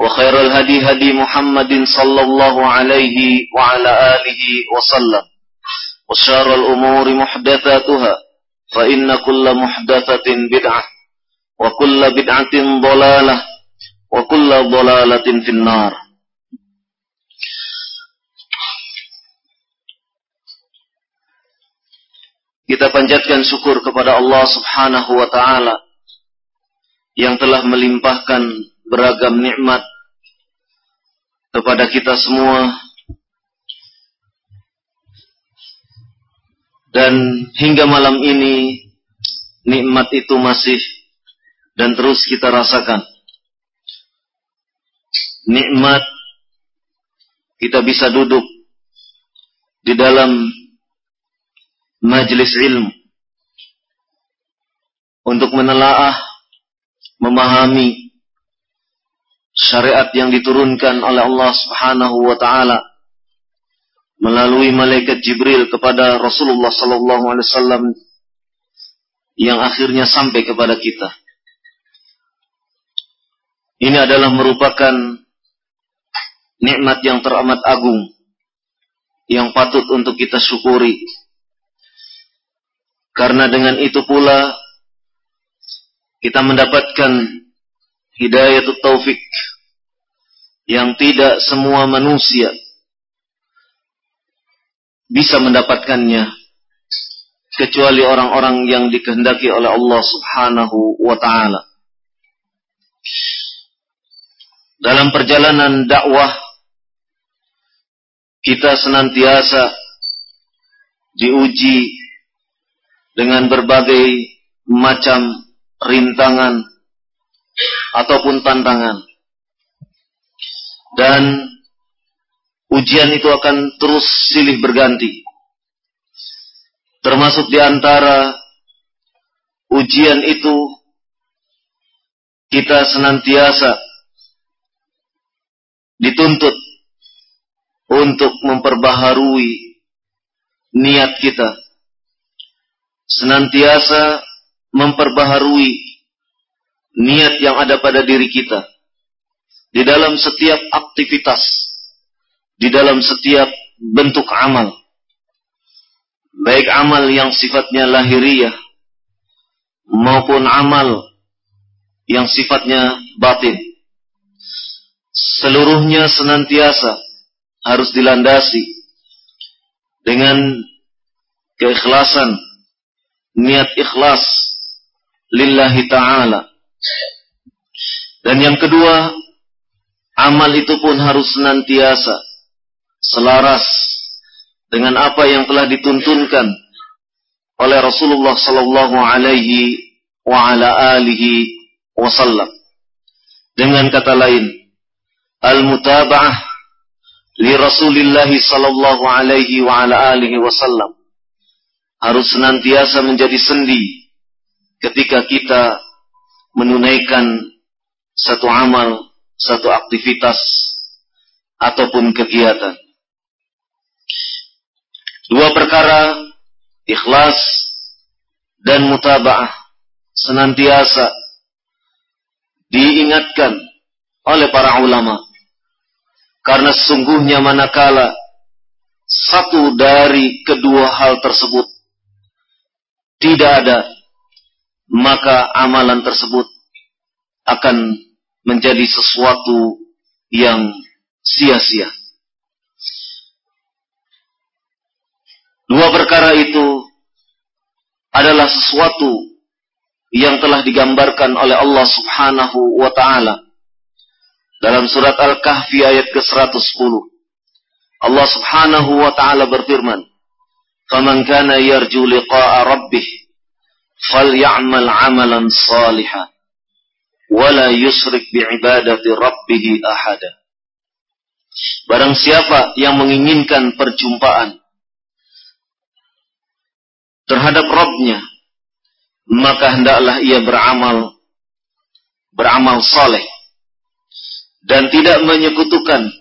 وخير الهدي هدي محمد صلى الله عليه وعلى آله وسلم وشار الأمور محدثاتها فإن كل محدثة بدعة وكل بدعة ضلالة وكل ضلالة في النار Kita panjatkan syukur kepada Allah Subhanahu wa taala yang telah melimpahkan beragam nikmat kepada kita semua. Dan hingga malam ini nikmat itu masih dan terus kita rasakan. Nikmat kita bisa duduk di dalam majelis ilmu untuk menelaah memahami syariat yang diturunkan oleh Allah Subhanahu wa taala melalui malaikat Jibril kepada Rasulullah sallallahu alaihi wasallam yang akhirnya sampai kepada kita. Ini adalah merupakan nikmat yang teramat agung yang patut untuk kita syukuri. Karena dengan itu pula kita mendapatkan hidayah taufik yang tidak semua manusia bisa mendapatkannya kecuali orang-orang yang dikehendaki oleh Allah Subhanahu wa taala. Dalam perjalanan dakwah kita senantiasa diuji dengan berbagai macam rintangan ataupun tantangan. Dan ujian itu akan terus silih berganti. Termasuk di antara ujian itu kita senantiasa dituntut untuk memperbaharui niat kita. Senantiasa memperbaharui niat yang ada pada diri kita. Di dalam setiap aktivitas, di dalam setiap bentuk amal, baik amal yang sifatnya lahiriah maupun amal yang sifatnya batin. Seluruhnya senantiasa harus dilandasi dengan keikhlasan, niat ikhlas lillahi ta'ala dan yang kedua, amal itu pun harus senantiasa selaras dengan apa yang telah dituntunkan oleh Rasulullah sallallahu alaihi wa ala alihi wasallam. Dengan kata lain, al-mutaba'ah li Rasulillah sallallahu alaihi wa ala alihi wasallam harus senantiasa menjadi sendi ketika kita menunaikan satu amal, satu aktivitas ataupun kegiatan. Dua perkara ikhlas dan mutabaah senantiasa diingatkan oleh para ulama karena sesungguhnya manakala satu dari kedua hal tersebut tidak ada maka amalan tersebut akan menjadi sesuatu yang sia-sia. Dua perkara itu adalah sesuatu yang telah digambarkan oleh Allah Subhanahu wa taala dalam surat Al-Kahfi ayat ke-110. Allah Subhanahu wa taala berfirman, "Faman kana yarju liqa'a rabbih falyamal 'amalan salihan wa la yusrik bi'ibadati rabbih ahada." Barang siapa yang menginginkan perjumpaan terhadap Rabbnya, maka hendaklah ia beramal beramal soleh dan tidak menyekutukan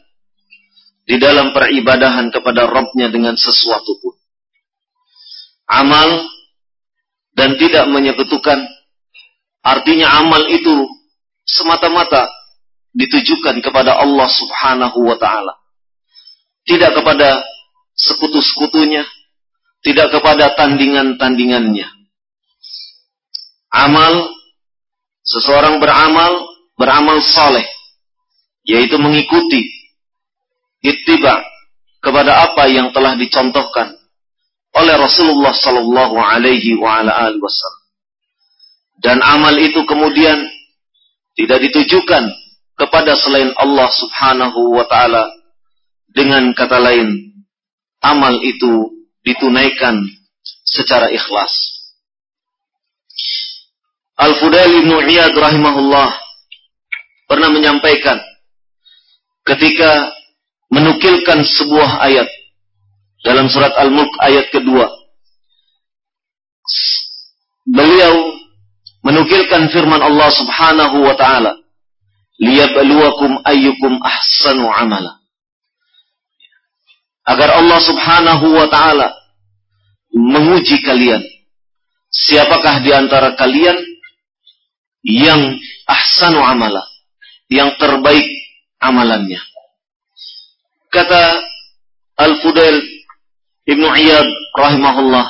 di dalam peribadahan kepada Rabbnya dengan sesuatu pun. Amal dan tidak menyekutukan artinya amal itu semata-mata ditujukan kepada Allah Subhanahu wa taala. Tidak kepada sekutu-sekutunya, tidak kepada tandingan-tandingannya. Amal, seseorang beramal, beramal saleh, yaitu mengikuti ittiba kepada apa yang telah dicontohkan oleh Rasulullah sallallahu alaihi wasallam. Dan amal itu kemudian tidak ditujukan kepada selain Allah Subhanahu wa taala dengan kata lain amal itu ditunaikan secara ikhlas. Al-Fudail bin Iyad rahimahullah pernah menyampaikan ketika menukilkan sebuah ayat dalam surat Al-Mulk ayat kedua. Beliau menukilkan firman Allah Subhanahu wa taala, "Liyabluwakum ayyukum ahsanu amala." agar Allah Subhanahu wa taala menguji kalian. Siapakah di antara kalian yang ahsanu amala, yang terbaik amalannya? Kata Al-Fudail Ibnu Iyad rahimahullah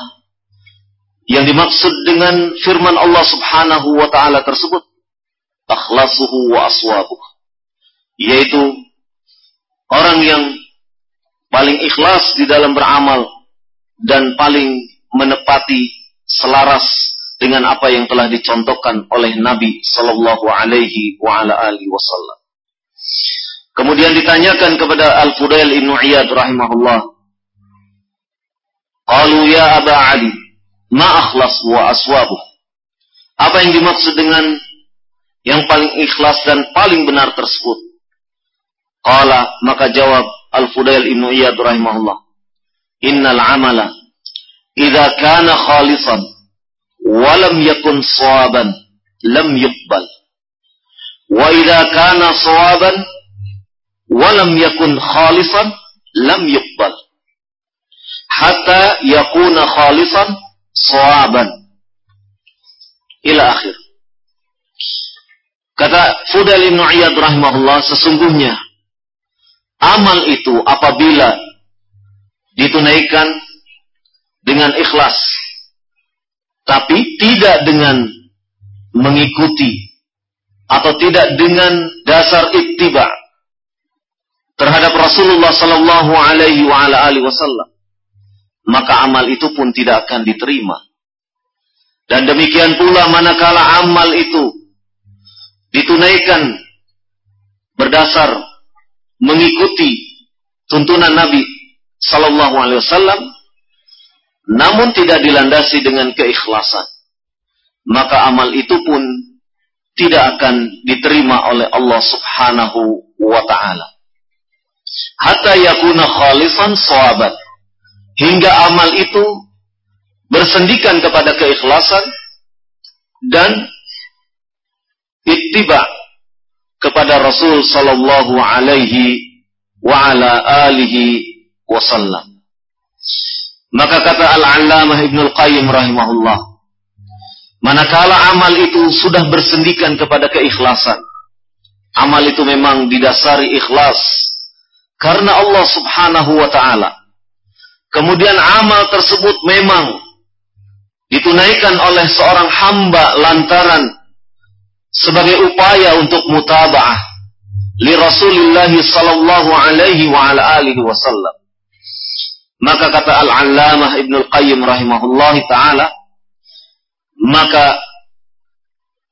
yang dimaksud dengan firman Allah Subhanahu wa taala tersebut akhlasuhu wa aswabuh yaitu orang yang paling ikhlas di dalam beramal dan paling menepati selaras dengan apa yang telah dicontohkan oleh Nabi Sallallahu Alaihi Wasallam. Kemudian ditanyakan kepada Al Fudail ibn Iyad rahimahullah. Qalu ya Aba Ali, ma akhlas wa aswabuh. Apa yang dimaksud dengan yang paling ikhlas dan paling benar tersebut? Qala maka jawab Al-Fudail Ibnu Iyad rahimahullah. Innal amala idza kana khalisan wa lam yakun sawaban lam yuqbal. Wa idza kana sawaban wa lam yakun khalisan lam yuqbal. Hatta yakuna khalisan sawaban. Ila akhir. Kata Fudail Ibnu Iyad rahimahullah sesungguhnya amal itu apabila ditunaikan dengan ikhlas tapi tidak dengan mengikuti atau tidak dengan dasar ittiba terhadap Rasulullah sallallahu alaihi wasallam maka amal itu pun tidak akan diterima dan demikian pula manakala amal itu ditunaikan berdasar mengikuti tuntunan Nabi Sallallahu Alaihi Wasallam, namun tidak dilandasi dengan keikhlasan, maka amal itu pun tidak akan diterima oleh Allah Subhanahu wa Ta'ala. Hatta yakuna khalisan sawabat. Hingga amal itu bersendikan kepada keikhlasan dan ittiba kepada Rasul sallallahu alaihi wa ala alihi wasallam. Maka kata Al-Allamah Ibn Al-Qayyim rahimahullah, manakala amal itu sudah bersendikan kepada keikhlasan, amal itu memang didasari ikhlas karena Allah Subhanahu wa taala. Kemudian amal tersebut memang ditunaikan oleh seorang hamba lantaran sebagai upaya untuk mutaba'ah li Rasulullah sallallahu alaihi wa ala alihi wasallam. Maka kata Al-Allamah Ibnu Al-Qayyim rahimahullah taala maka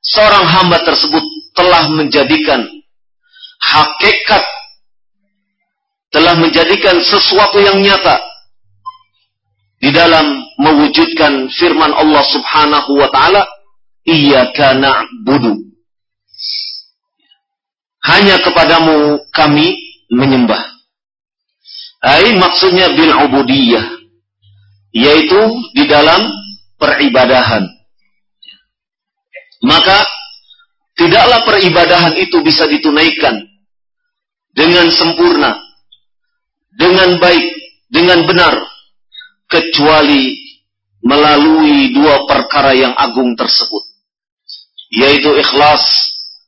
seorang hamba tersebut telah menjadikan hakikat telah menjadikan sesuatu yang nyata di dalam mewujudkan firman Allah Subhanahu wa taala iyyaka na'budu hanya kepadamu kami menyembah. Ai maksudnya bil ubudiyah yaitu di dalam peribadahan. Maka tidaklah peribadahan itu bisa ditunaikan dengan sempurna, dengan baik, dengan benar kecuali melalui dua perkara yang agung tersebut yaitu ikhlas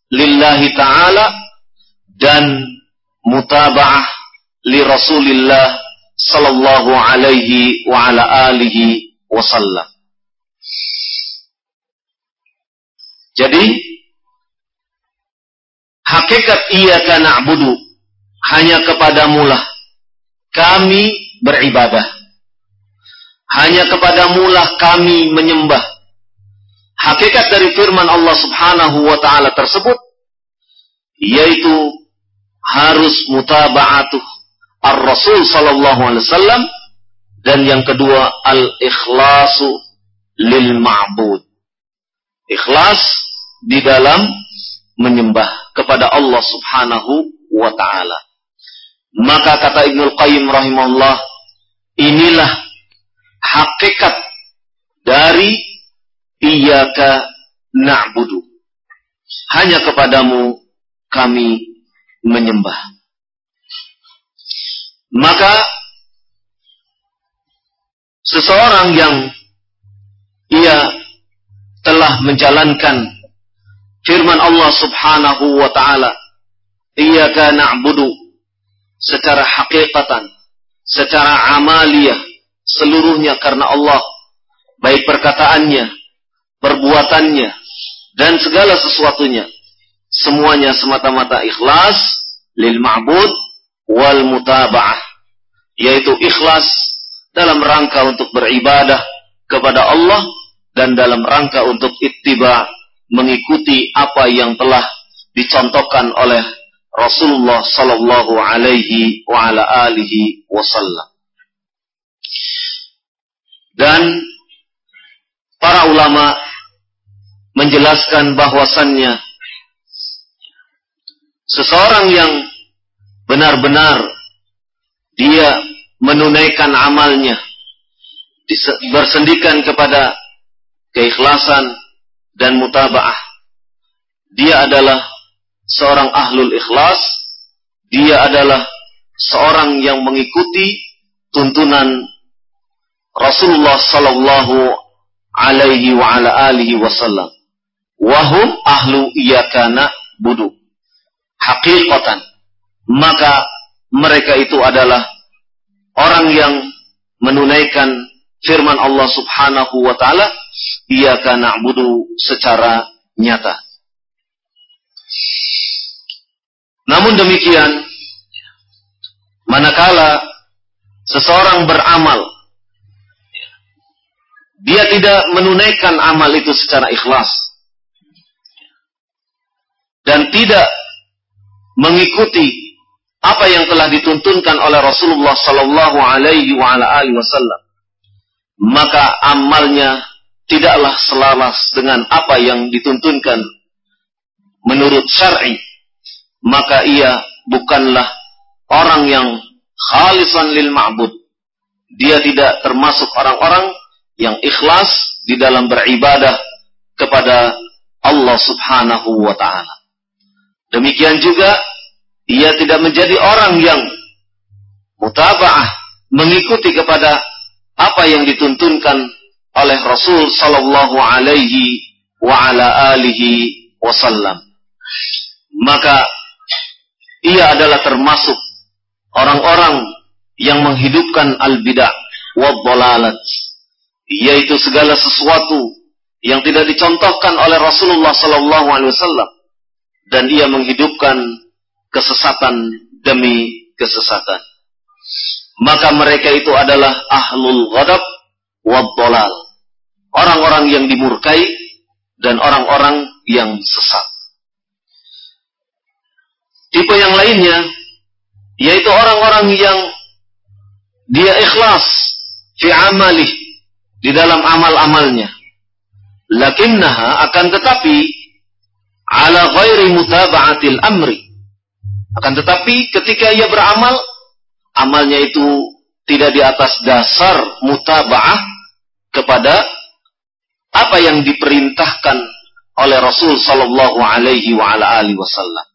lillahi taala dan mutaba'ah li Rasulillah sallallahu alaihi wa ala alihi wasallam. Jadi hakikat karena na'budu hanya kepadamu lah kami beribadah. Hanya kepadamu lah kami menyembah. Hakikat dari firman Allah Subhanahu wa taala tersebut yaitu harus mutaba'atuh ar-rasul sallallahu alaihi wasallam dan yang kedua al-ikhlasu lil ma'bud. Ikhlas di dalam menyembah kepada Allah Subhanahu wa taala. Maka kata Ibnu Qayyim rahimahullah, inilah hakikat dari iyyaka na'budu. Hanya kepadamu kami menyembah. Maka seseorang yang ia telah menjalankan firman Allah Subhanahu wa taala, "Iyyaka na'budu" secara hakikatan, secara amaliyah, seluruhnya karena Allah, baik perkataannya, perbuatannya, dan segala sesuatunya. Semuanya semata-mata ikhlas lil ma'bud wal mutaba'ah. Yaitu ikhlas dalam rangka untuk beribadah kepada Allah dan dalam rangka untuk ittiba mengikuti apa yang telah dicontohkan oleh Rasulullah sallallahu alaihi wa ala alihi wasallam. Dan para ulama menjelaskan bahwasannya seseorang yang benar-benar dia menunaikan amalnya bersendikan kepada keikhlasan dan mutabaah. Dia adalah seorang ahlul ikhlas dia adalah seorang yang mengikuti tuntunan Rasulullah sallallahu alaihi wa ala alihi wasallam. Wahum ahlu iyakana budu hakikatan maka mereka itu adalah orang yang menunaikan firman Allah Subhanahu wa taala iyyaka na'budu secara nyata. Namun demikian manakala seseorang beramal dia tidak menunaikan amal itu secara ikhlas. Dan tidak mengikuti apa yang telah dituntunkan oleh Rasulullah sallallahu alaihi wasallam. Maka amalnya tidaklah selaras dengan apa yang dituntunkan menurut syar'i. Maka ia bukanlah orang yang khalisan lil ma'bud. Dia tidak termasuk orang-orang yang ikhlas di dalam beribadah kepada Allah Subhanahu wa taala Demikian juga ia tidak menjadi orang yang mutaba'ah mengikuti kepada apa yang dituntunkan oleh Rasul sallallahu alaihi wa ala alihi wasallam. Maka ia adalah termasuk orang-orang yang menghidupkan al-bidah wa dhalalat yaitu segala sesuatu yang tidak dicontohkan oleh Rasulullah sallallahu alaihi wasallam dan ia menghidupkan kesesatan demi kesesatan. Maka mereka itu adalah ahlul ghadab wad dolal. Orang-orang yang dimurkai dan orang-orang yang sesat. Tipe yang lainnya yaitu orang-orang yang dia ikhlas fi amalih di dalam amal-amalnya. Lakinnaha akan tetapi ala ghairi mutaba'atil amri. Akan tetapi ketika ia beramal amalnya itu tidak di atas dasar mutaba'ah kepada apa yang diperintahkan oleh Rasul sallallahu alaihi wa ala alihi wasallam.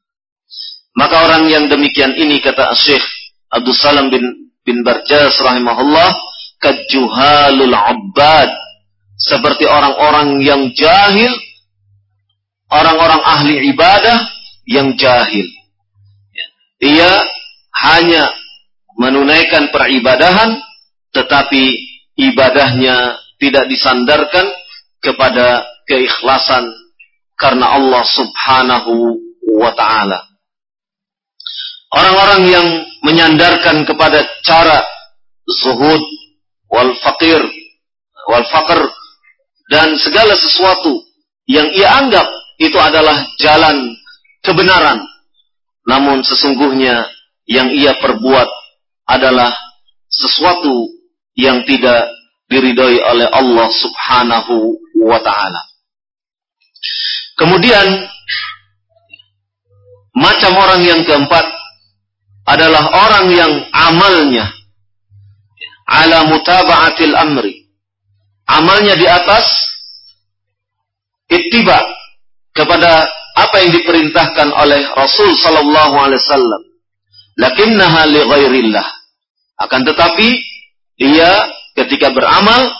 Maka orang yang demikian ini kata Syekh Abdul Salam bin bin Barjas rahimahullah kajuhalul abbad seperti orang-orang yang jahil, orang-orang ahli ibadah yang jahil. Ia hanya menunaikan peribadahan, tetapi ibadahnya tidak disandarkan kepada keikhlasan karena Allah Subhanahu wa Ta'ala. Orang-orang yang menyandarkan kepada cara zuhud wal fakir wal fakir dan segala sesuatu yang ia anggap itu adalah jalan kebenaran. Namun sesungguhnya yang ia perbuat adalah sesuatu yang tidak diridhoi oleh Allah Subhanahu wa taala. Kemudian macam orang yang keempat adalah orang yang amalnya ala mutaba'atil amri amalnya di atas ittiba kepada apa yang diperintahkan oleh Rasul sallallahu alaihi wasallam. Lakinnaha li ghairillah. Akan tetapi ia ketika beramal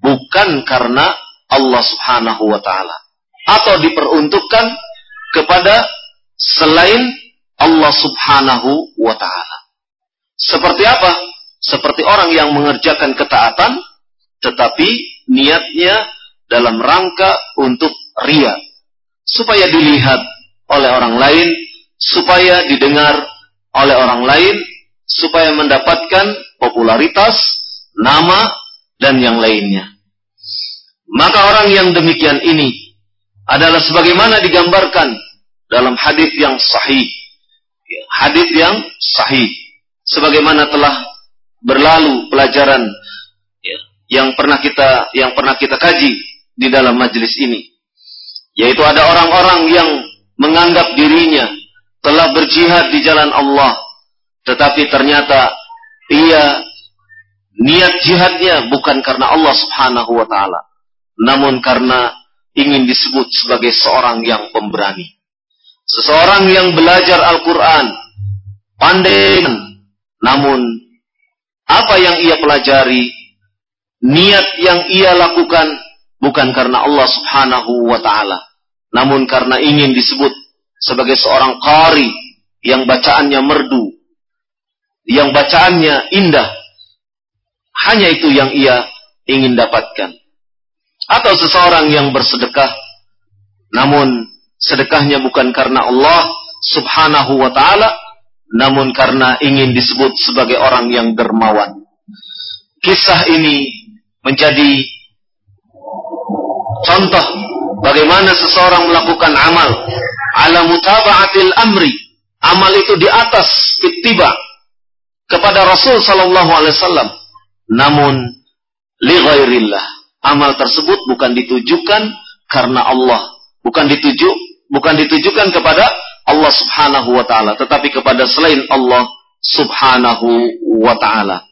bukan karena Allah Subhanahu wa taala atau diperuntukkan kepada selain Allah Subhanahu wa taala. Seperti apa? Seperti orang yang mengerjakan ketaatan tetapi niatnya dalam rangka untuk ria. Supaya dilihat oleh orang lain supaya didengar oleh orang lain supaya mendapatkan popularitas nama dan yang lainnya. Maka orang yang demikian ini adalah sebagaimana digambarkan dalam hadis yang sahih. Hadis yang sahih. Sebagaimana telah berlalu pelajaran yang pernah kita yang pernah kita kaji di dalam majelis ini. Yaitu ada orang-orang yang menganggap dirinya telah berjihad di jalan Allah tetapi ternyata ia niat jihadnya bukan karena Allah Subhanahu wa taala namun karena ingin disebut sebagai seorang yang pemberani. Seseorang yang belajar Al-Qur'an pandai namun apa yang ia pelajari niat yang ia lakukan bukan karena Allah Subhanahu wa taala, namun karena ingin disebut sebagai seorang qari yang bacaannya merdu, yang bacaannya indah. Hanya itu yang ia ingin dapatkan. Atau seseorang yang bersedekah namun sedekahnya bukan karena Allah Subhanahu wa taala, namun karena ingin disebut sebagai orang yang dermawan. Kisah ini menjadi contoh bagaimana seseorang melakukan amal ala mutaba'atil amri amal itu di atas ittiba kepada Rasul sallallahu alaihi wasallam namun li ghairillah amal tersebut bukan ditujukan karena Allah bukan dituju bukan ditujukan kepada Allah Subhanahu wa taala tetapi kepada selain Allah Subhanahu wa taala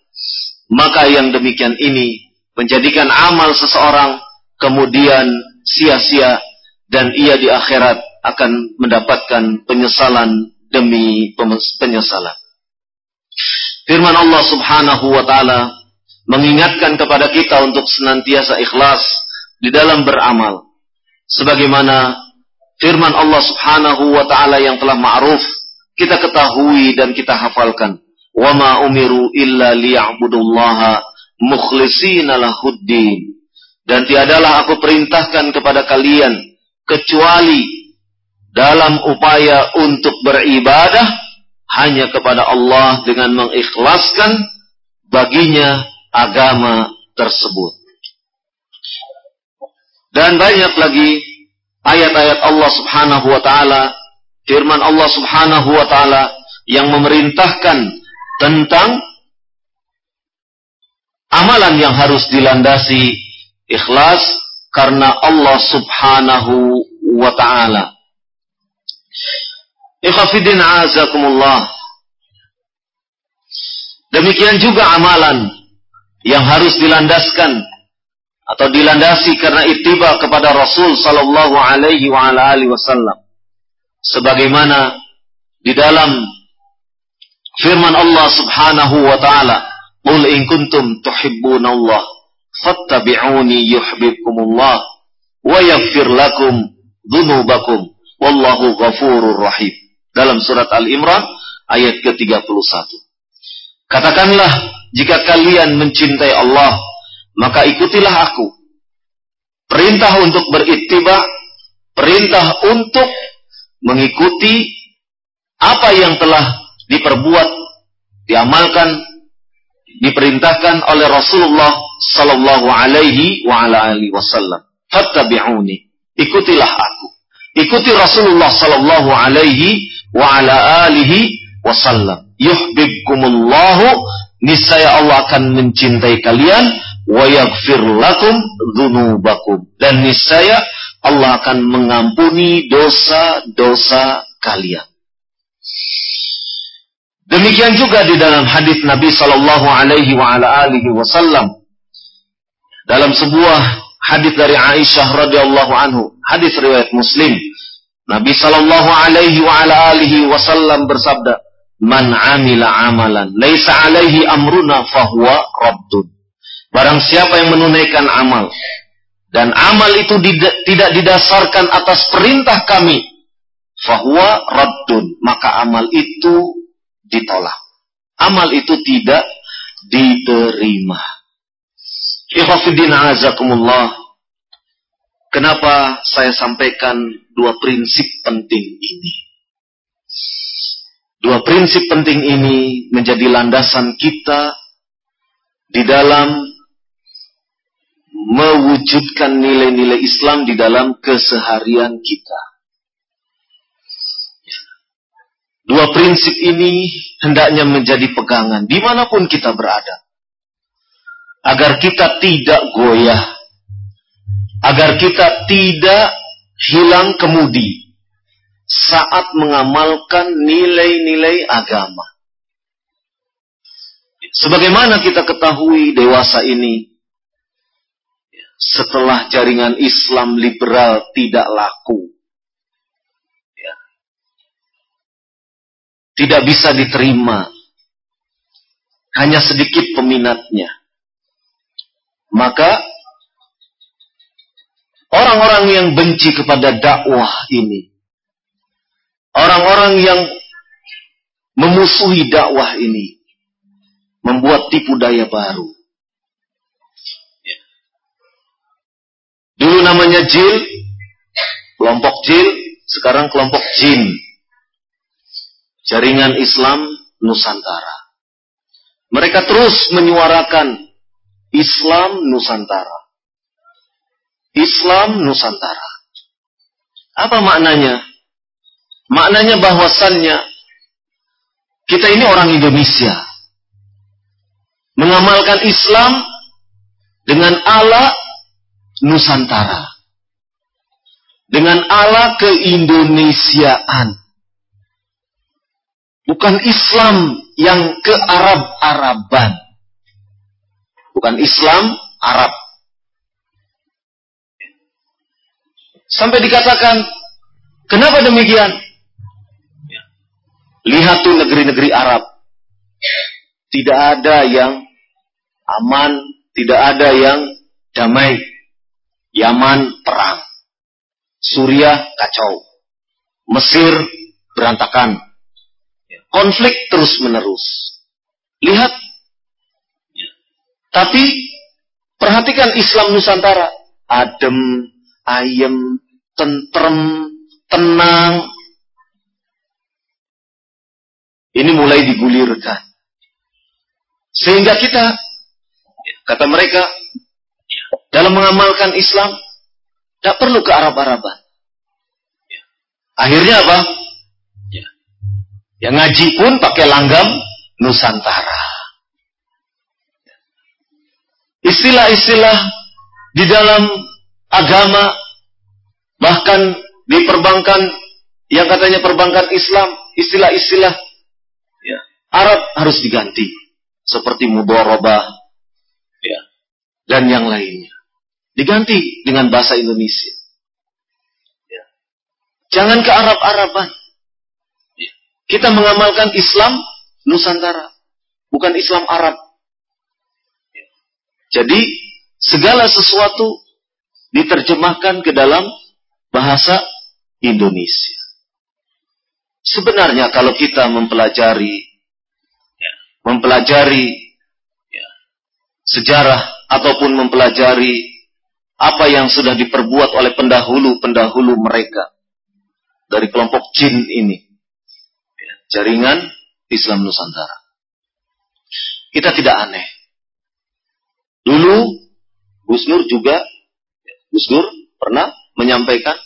maka yang demikian ini menjadikan amal seseorang kemudian sia-sia dan ia di akhirat akan mendapatkan penyesalan demi penyesalan. Firman Allah Subhanahu wa taala mengingatkan kepada kita untuk senantiasa ikhlas di dalam beramal. Sebagaimana firman Allah Subhanahu wa taala yang telah ma'ruf kita ketahui dan kita hafalkan. Wa ma umiru illa liya'budullaha mukhlishina lahuddin. Dan tiadalah aku perintahkan kepada kalian kecuali dalam upaya untuk beribadah hanya kepada Allah dengan mengikhlaskan baginya agama tersebut. Dan banyak lagi ayat-ayat Allah Subhanahu wa taala, firman Allah Subhanahu wa taala yang memerintahkan tentang amalan yang harus dilandasi ikhlas karena Allah Subhanahu wa taala. Ikhafidin azakumullah. Demikian juga amalan yang harus dilandaskan atau dilandasi karena ittiba kepada Rasul sallallahu alaihi wa ala alihi wasallam. Sebagaimana di dalam firman Allah Subhanahu wa taala, "Qul in kuntum tuhibbunallah fattabi'uni yuhibbukumullah wa yaghfir lakum dzunubakum wallahu ghafurur rahim." dalam surat Al-Imran ayat ke-31. Katakanlah, jika kalian mencintai Allah, maka ikutilah aku. Perintah untuk berittiba, perintah untuk mengikuti apa yang telah diperbuat, diamalkan, diperintahkan oleh Rasulullah sallallahu alaihi wasallam. Fattabi'uni. Ikutilah aku. Ikuti Rasulullah sallallahu alaihi wa ala alihi wasallam. Yuhibbukumullahu niscaya Allah akan mencintai kalian wa yaghfir lakum dzunubakum dan niscaya Allah akan mengampuni dosa-dosa kalian. Demikian juga di dalam hadis Nabi sallallahu alaihi wasallam dalam sebuah hadis dari Aisyah radhiyallahu anhu, hadis riwayat Muslim Nabi Shallallahu Alaihi Wasallam bersabda, "Man amila amalan, laisa alaihi amruna fahuwa raddun." Barang siapa yang menunaikan amal dan amal itu tidak didasarkan atas perintah kami, fahuwa raddun, maka amal itu ditolak. Amal itu tidak diterima. Ikhwafiddin azakumullah. Kenapa saya sampaikan dua prinsip penting ini? Dua prinsip penting ini menjadi landasan kita di dalam mewujudkan nilai-nilai Islam di dalam keseharian kita. Dua prinsip ini hendaknya menjadi pegangan di mana pun kita berada. Agar kita tidak goyah agar kita tidak hilang kemudi saat mengamalkan nilai-nilai agama. Sebagaimana kita ketahui dewasa ini setelah jaringan Islam liberal tidak laku. Ya. Tidak bisa diterima. Hanya sedikit peminatnya. Maka Orang-orang yang benci kepada dakwah ini. Orang-orang yang memusuhi dakwah ini. Membuat tipu daya baru. Dulu namanya jil. Kelompok jil. Sekarang kelompok jin. Jaringan Islam Nusantara. Mereka terus menyuarakan Islam Nusantara. Islam Nusantara. Apa maknanya? Maknanya bahwasannya kita ini orang Indonesia. Mengamalkan Islam dengan ala Nusantara. Dengan ala keindonesiaan. Bukan Islam yang ke Arab-Araban. Bukan Islam Arab. Sampai dikatakan, kenapa demikian? Lihat tuh negeri-negeri Arab. Tidak ada yang aman, tidak ada yang damai. Yaman perang. Suriah kacau. Mesir berantakan. Konflik terus menerus. Lihat. Tapi perhatikan Islam Nusantara. Adem, ayem, tentrem, tenang. Ini mulai digulirkan. Sehingga kita, kata mereka, dalam mengamalkan Islam, tidak perlu ke Arab-Araban. Akhirnya apa? Ya. Yang ngaji pun pakai langgam Nusantara. Istilah-istilah di dalam agama, bahkan di perbankan, yang katanya perbankan Islam, istilah-istilah ya, Arab harus diganti. Seperti mudorobah, ya, dan yang lainnya. Diganti dengan bahasa Indonesia. Ya. Jangan ke Arab-Araban. Ya. Kita mengamalkan Islam Nusantara, bukan Islam Arab. Ya. Jadi segala sesuatu diterjemahkan ke dalam bahasa Indonesia. Sebenarnya kalau kita mempelajari ya, mempelajari ya, sejarah ataupun mempelajari apa yang sudah diperbuat oleh pendahulu-pendahulu mereka dari kelompok jin ini, ya, jaringan Islam Nusantara. Kita tidak aneh. Dulu Gus Nur juga, Gus Nur pernah menyampaikan,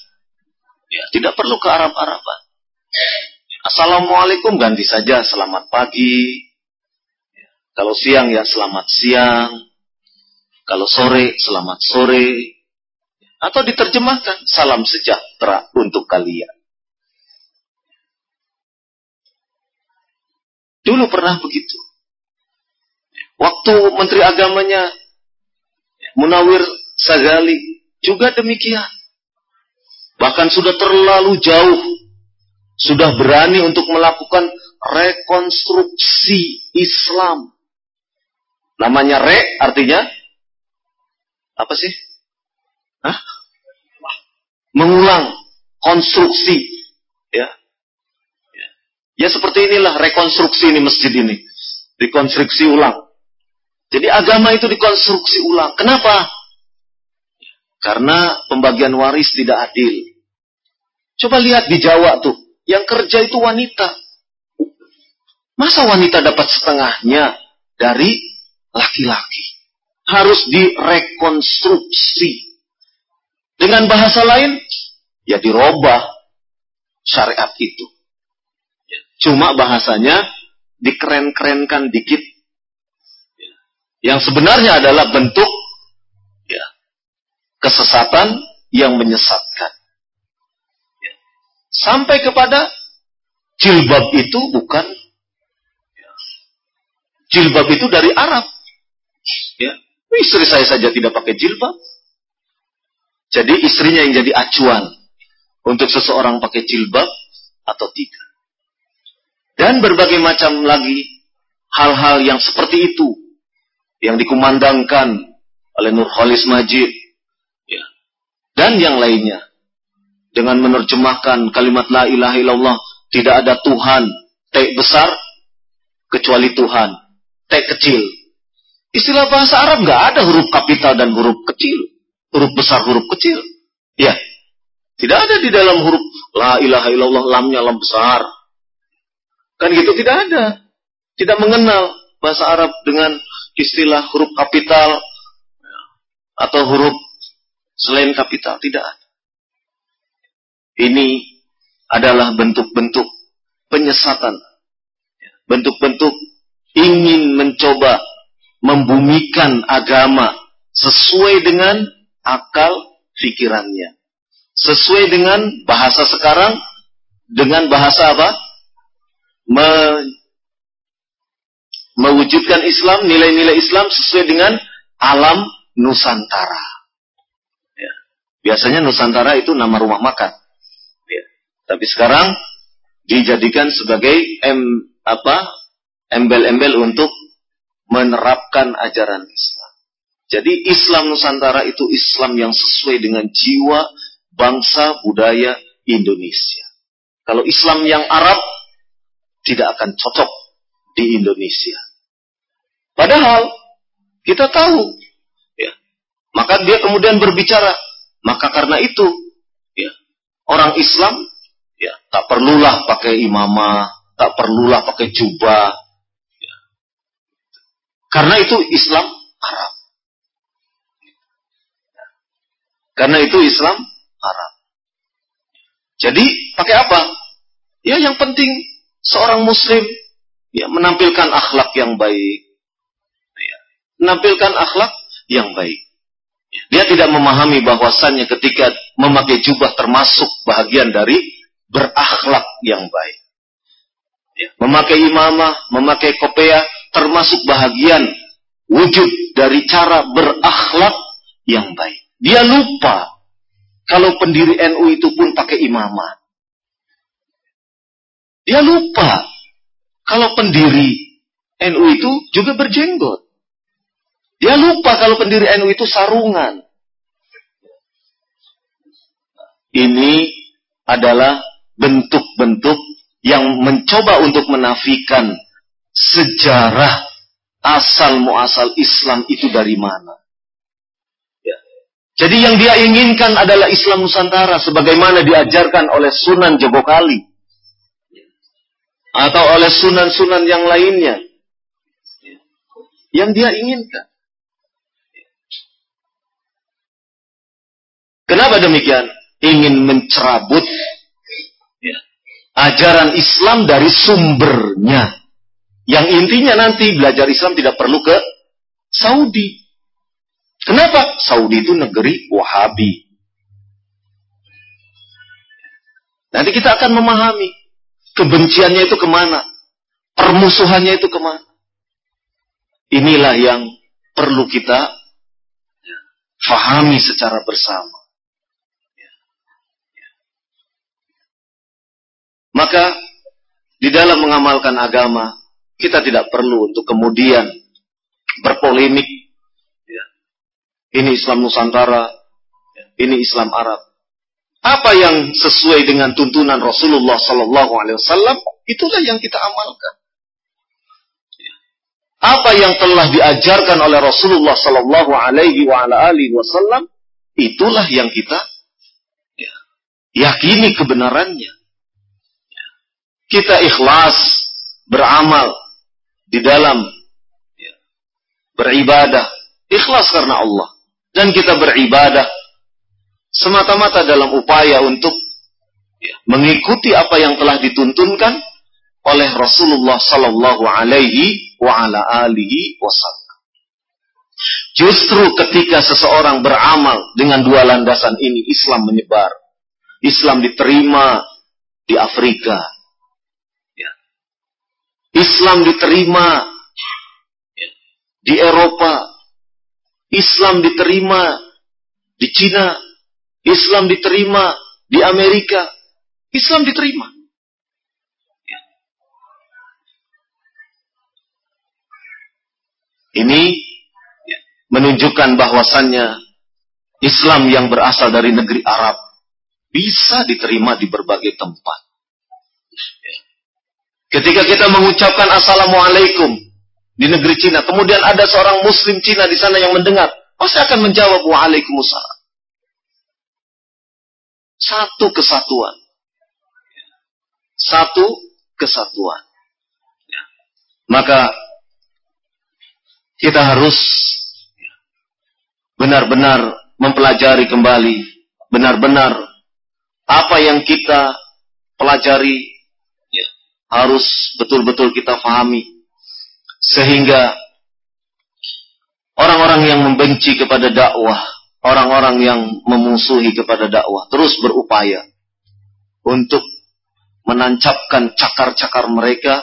ya tidak perlu ke Arab-Araban. Assalamualaikum ganti saja selamat pagi. Kalau siang ya selamat siang. Kalau sore selamat sore. Atau diterjemahkan salam sejahtera untuk kalian. Dulu pernah begitu. Waktu Menteri Agamanya Munawir Sagali juga demikian. Bahkan sudah terlalu jauh. Sudah berani untuk melakukan rekonstruksi Islam. Namanya re artinya apa sih? Hah? Mengulang konstruksi ya. ya. Ya seperti inilah rekonstruksi ini masjid ini. Dikonstruksi ulang. Jadi agama itu dikonstruksi ulang. Kenapa? Karena pembagian waris tidak adil. Coba lihat di Jawa tuh, yang kerja itu wanita. Masa wanita dapat setengahnya dari laki-laki? Harus direkonstruksi. Dengan bahasa lain, ya dirubah syariat itu. Cuma bahasanya dikeren-kerenkan dikit. Yang sebenarnya adalah bentuk kesesatan yang menyesatkan. Sampai kepada jilbab itu bukan jilbab itu dari Arab. Ya. Istri saya saja tidak pakai jilbab. Jadi istrinya yang jadi acuan untuk seseorang pakai jilbab atau tidak. Dan berbagai macam lagi hal-hal yang seperti itu yang dikumandangkan oleh Nurholis Majid dan yang lainnya. Dengan menerjemahkan kalimat la ilaha illallah, tidak ada Tuhan, T besar, kecuali Tuhan, T kecil. Istilah bahasa Arab nggak ada huruf kapital dan huruf kecil, huruf besar, huruf kecil. Ya, tidak ada di dalam huruf la ilaha illallah lamnya lam besar. Kan gitu tidak ada. Tidak mengenal bahasa Arab dengan istilah huruf kapital atau huruf selain kapital tidak ada. Ini adalah bentuk-bentuk penyesatan. Bentuk-bentuk ingin mencoba membumikan agama sesuai dengan akal pikirannya. Sesuai dengan bahasa sekarang, dengan bahasa apa? Me mewujudkan Islam, nilai-nilai Islam sesuai dengan alam Nusantara. Biasanya Nusantara itu nama rumah makan. Ya. Tapi sekarang dijadikan sebagai em, apa embel-embel untuk menerapkan ajaran Islam. Jadi Islam Nusantara itu Islam yang sesuai dengan jiwa bangsa budaya Indonesia. Kalau Islam yang Arab tidak akan cocok di Indonesia. Padahal kita tahu, ya. Maka dia kemudian berbicara, maka karena itu, ya, orang Islam, ya, tak perlulah pakai imamah, tak perlulah pakai jubah. Karena itu Islam Arab. Karena itu Islam Arab. Jadi pakai apa? Ya yang penting seorang muslim ya menampilkan akhlak yang baik. Ya, menampilkan akhlak yang baik. Ya, dia tidak memahami bahwasannya ketika memakai jubah termasuk bahagian dari berakhlak yang baik. Ya, memakai imamah, memakai kopea termasuk bahagian wujud dari cara berakhlak yang baik. Dia lupa kalau pendiri NU itu pun pakai imamah. Dia lupa kalau pendiri NU itu juga berjenggot. Dia lupa kalau pendiri NU itu sarungan. Ini adalah bentuk-bentuk yang mencoba untuk menafikan sejarah asal muasal Islam itu dari mana. Jadi yang dia inginkan adalah Islam Nusantara sebagaimana diajarkan oleh Sunan Jogokali atau oleh sunan-sunan yang lainnya. Yang dia inginkan. Kenapa demikian? Ingin mencerabut ya, ajaran Islam dari sumbernya. Yang intinya nanti belajar Islam tidak perlu ke Saudi. Kenapa? Saudi itu negeri Wahabi. Nanti kita akan memahami kebenciannya itu ke mana, permusuhannya itu ke mana. Inilah yang perlu kita fahami secara bersama. Maka di dalam mengamalkan agama kita tidak perlu untuk kemudian berpolemik. Ini Islam Nusantara, ini Islam Arab. Apa yang sesuai dengan tuntunan Rasulullah Sallallahu Alaihi Wasallam, itulah yang kita amalkan. Apa yang telah diajarkan oleh Rasulullah Sallallahu Alaihi Wasallam, itulah yang kita ya, yakini kebenarannya. Kita ikhlas beramal di dalam ya, beribadah, ikhlas karena Allah dan kita beribadah semata-mata dalam upaya untuk ya, mengikuti apa yang telah dituntunkan oleh Rasulullah Sallallahu Alaihi wasallam. Justru ketika seseorang beramal dengan dua landasan ini, Islam menyebar. Islam diterima di Afrika. Islam diterima di Eropa, Islam diterima di Cina, Islam diterima di Amerika, Islam diterima. Ini menunjukkan bahwasannya Islam yang berasal dari negeri Arab bisa diterima di berbagai tempat. Ketika kita mengucapkan Assalamualaikum, di negeri Cina. Kemudian ada seorang muslim Cina di sana yang mendengar. Pasti akan menjawab waalaikumsalam. Satu kesatuan. Satu kesatuan. Ya. Maka kita harus benar-benar mempelajari kembali. Benar-benar apa yang kita pelajari harus betul-betul kita fahami. Sehingga orang-orang yang membenci kepada dakwah, orang-orang yang memusuhi kepada dakwah terus berupaya untuk menancapkan cakar-cakar mereka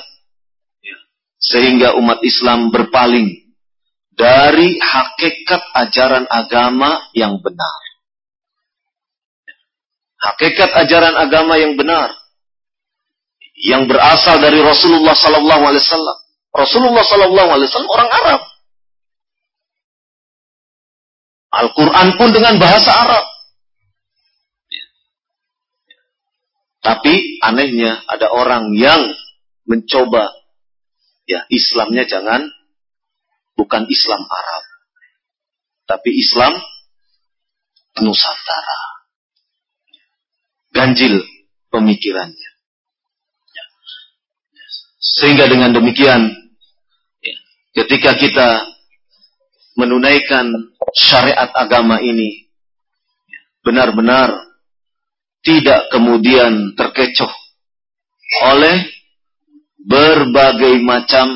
ya, sehingga umat Islam berpaling dari hakikat ajaran agama yang benar. Hakikat ajaran agama yang benar yang berasal dari Rasulullah Sallallahu Alaihi Wasallam. Rasulullah Sallallahu Alaihi Wasallam orang Arab. Al-Quran pun dengan bahasa Arab. Tapi anehnya ada orang yang mencoba ya Islamnya jangan bukan Islam Arab, tapi Islam Nusantara. Ganjil pemikirannya. Sehingga dengan demikian ketika kita menunaikan syariat agama ini benar-benar tidak kemudian terkecoh oleh berbagai macam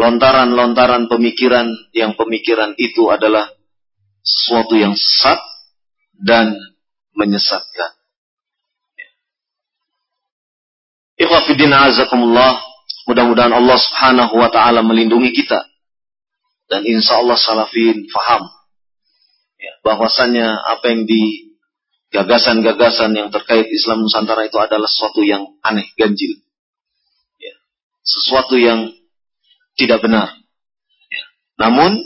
lontaran-lontaran pemikiran yang pemikiran itu adalah sesuatu yang sesat dan menyesatkan. Ikhwafidin azakumullah, mudah-mudahan Allah subhanahu wa ta'ala melindungi kita. Dan insya Allah salafin faham. Ya, bahwasannya apa yang di gagasan-gagasan yang terkait Islam Nusantara itu adalah sesuatu yang aneh, ganjil. Ya. Sesuatu yang tidak benar. Ya. Namun,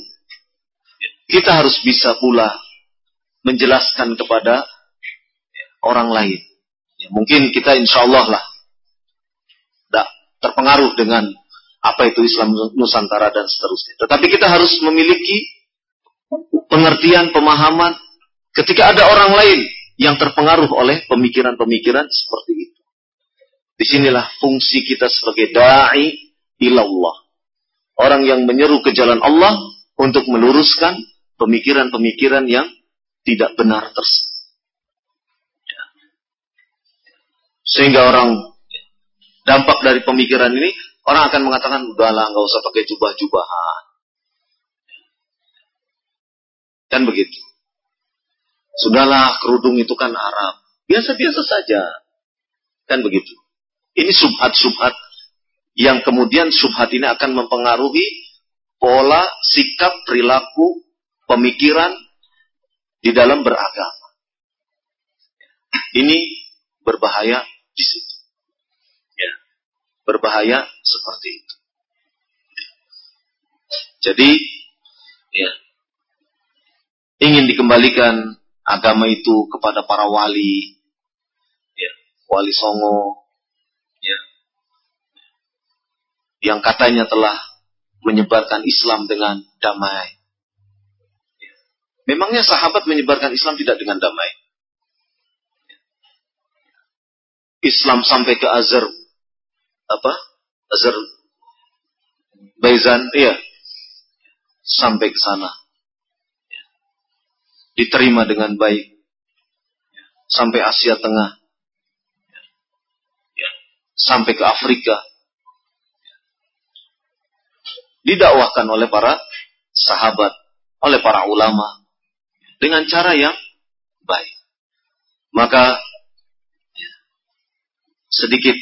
kita harus bisa pula menjelaskan kepada orang lain. Ya, mungkin kita insya Allah lah terpengaruh dengan apa itu Islam Nusantara dan seterusnya. Tetapi kita harus memiliki pengertian, pemahaman ketika ada orang lain yang terpengaruh oleh pemikiran-pemikiran seperti itu. Di sinilah fungsi kita sebagai da'i ilallah. Orang yang menyeru ke jalan Allah untuk meluruskan pemikiran-pemikiran yang tidak benar tersebut. Sehingga orang dampak dari pemikiran ini, orang akan mengatakan, udahlah nggak usah pakai jubah-jubahan. Dan begitu. Sudahlah kerudung itu kan Arab. Biasa-biasa saja. Kan begitu. Ini subhat-subhat yang kemudian subhat ini akan mempengaruhi pola, sikap, perilaku, pemikiran di dalam beragama. Ini berbahaya di situ. Ya. Berbahaya seperti itu. Jadi, ya, ingin dikembalikan agama itu kepada para wali, ya, wali songo, ya, yang katanya telah menyebarkan Islam dengan damai. Ya. Memangnya sahabat menyebarkan Islam tidak dengan damai? Islam sampai ke Azar apa? Azar Baizan, iya. Sampai ke sana. Diterima dengan baik. Sampai Asia Tengah. Ya, sampai ke Afrika. Didakwahkan oleh para sahabat oleh para ulama dengan cara yang baik. Maka sedikit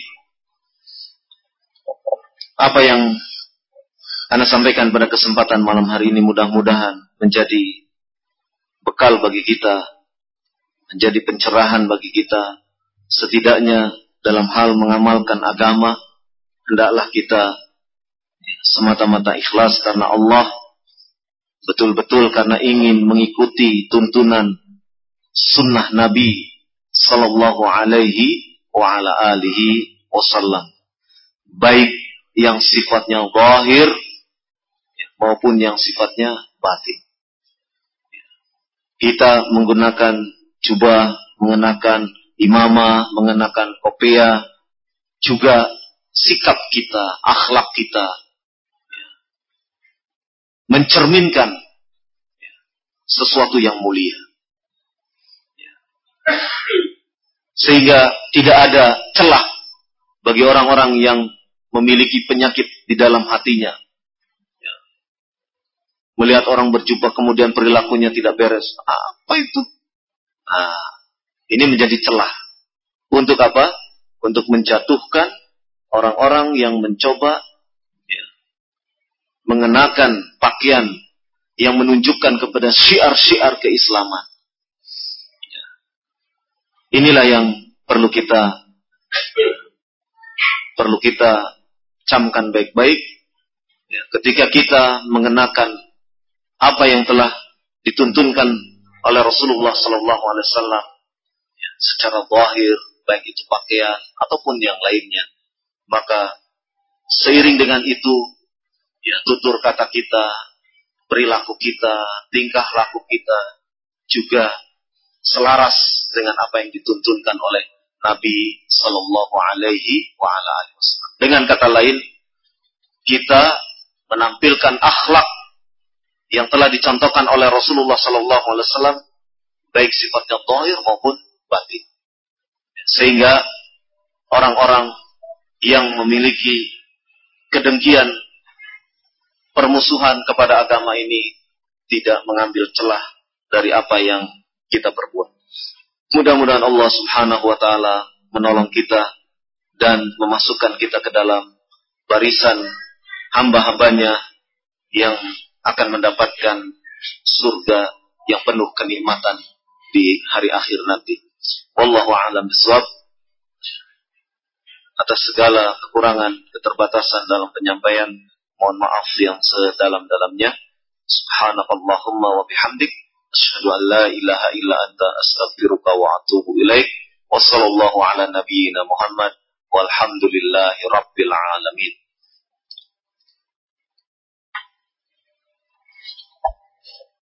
apa yang Anda sampaikan pada kesempatan malam hari ini mudah-mudahan menjadi bekal bagi kita, menjadi pencerahan bagi kita, setidaknya dalam hal mengamalkan agama, hendaklah kita semata-mata ikhlas karena Allah, betul-betul karena ingin mengikuti tuntunan sunnah Nabi Sallallahu Alaihi wasallam. Baik yang sifatnya zahir maupun yang sifatnya batin kita menggunakan jubah, mengenakan imamah, mengenakan kopiah, juga sikap kita, akhlak kita, mencerminkan sesuatu yang mulia. Sehingga tidak ada celah bagi orang-orang yang memiliki penyakit di dalam hatinya Melihat orang berjubah kemudian perilakunya tidak beres. Apa itu? Nah, ini menjadi celah. Untuk apa? Untuk menjatuhkan orang-orang yang mencoba ya, mengenakan pakaian yang menunjukkan kepada syiar-syiar keislaman. Ya. Inilah yang perlu kita perlu kita camkan baik-baik. Ya, ketika kita mengenakan apa yang telah dituntunkan oleh Rasulullah Sallallahu Alaihi Wasallam ya, secara zahir baik itu pakaian ataupun yang lainnya maka seiring dengan itu ya tutur kata kita perilaku kita tingkah laku kita juga selaras dengan apa yang dituntunkan oleh Nabi Sallallahu Alaihi Wasallam. Dengan kata lain, kita menampilkan akhlak yang telah dicontohkan oleh Rasulullah Wasallam, baik sifatnya zahir maupun batin. Sehingga orang-orang yang memiliki kedengkian permusuhan kepada agama ini tidak mengambil celah dari apa yang kita perbuat. Mudah-mudahan Allah Subhanahu wa taala menolong kita dan memasukkan kita ke dalam barisan hamba-hambanya yang akan mendapatkan surga yang penuh kenikmatan di hari akhir nanti. Wallahu a'lam bishawab. Atas segala kekurangan, keterbatasan dalam penyampaian, mohon maaf yang sedalam-dalamnya. Subhanakallahumma wa bihamdik asyhadu an la ilaha illa anta astaghfiruka wa atubu ilaik. Wassallallahu ala nabiyyina Muhammad walhamdulillahi rabbil alamin.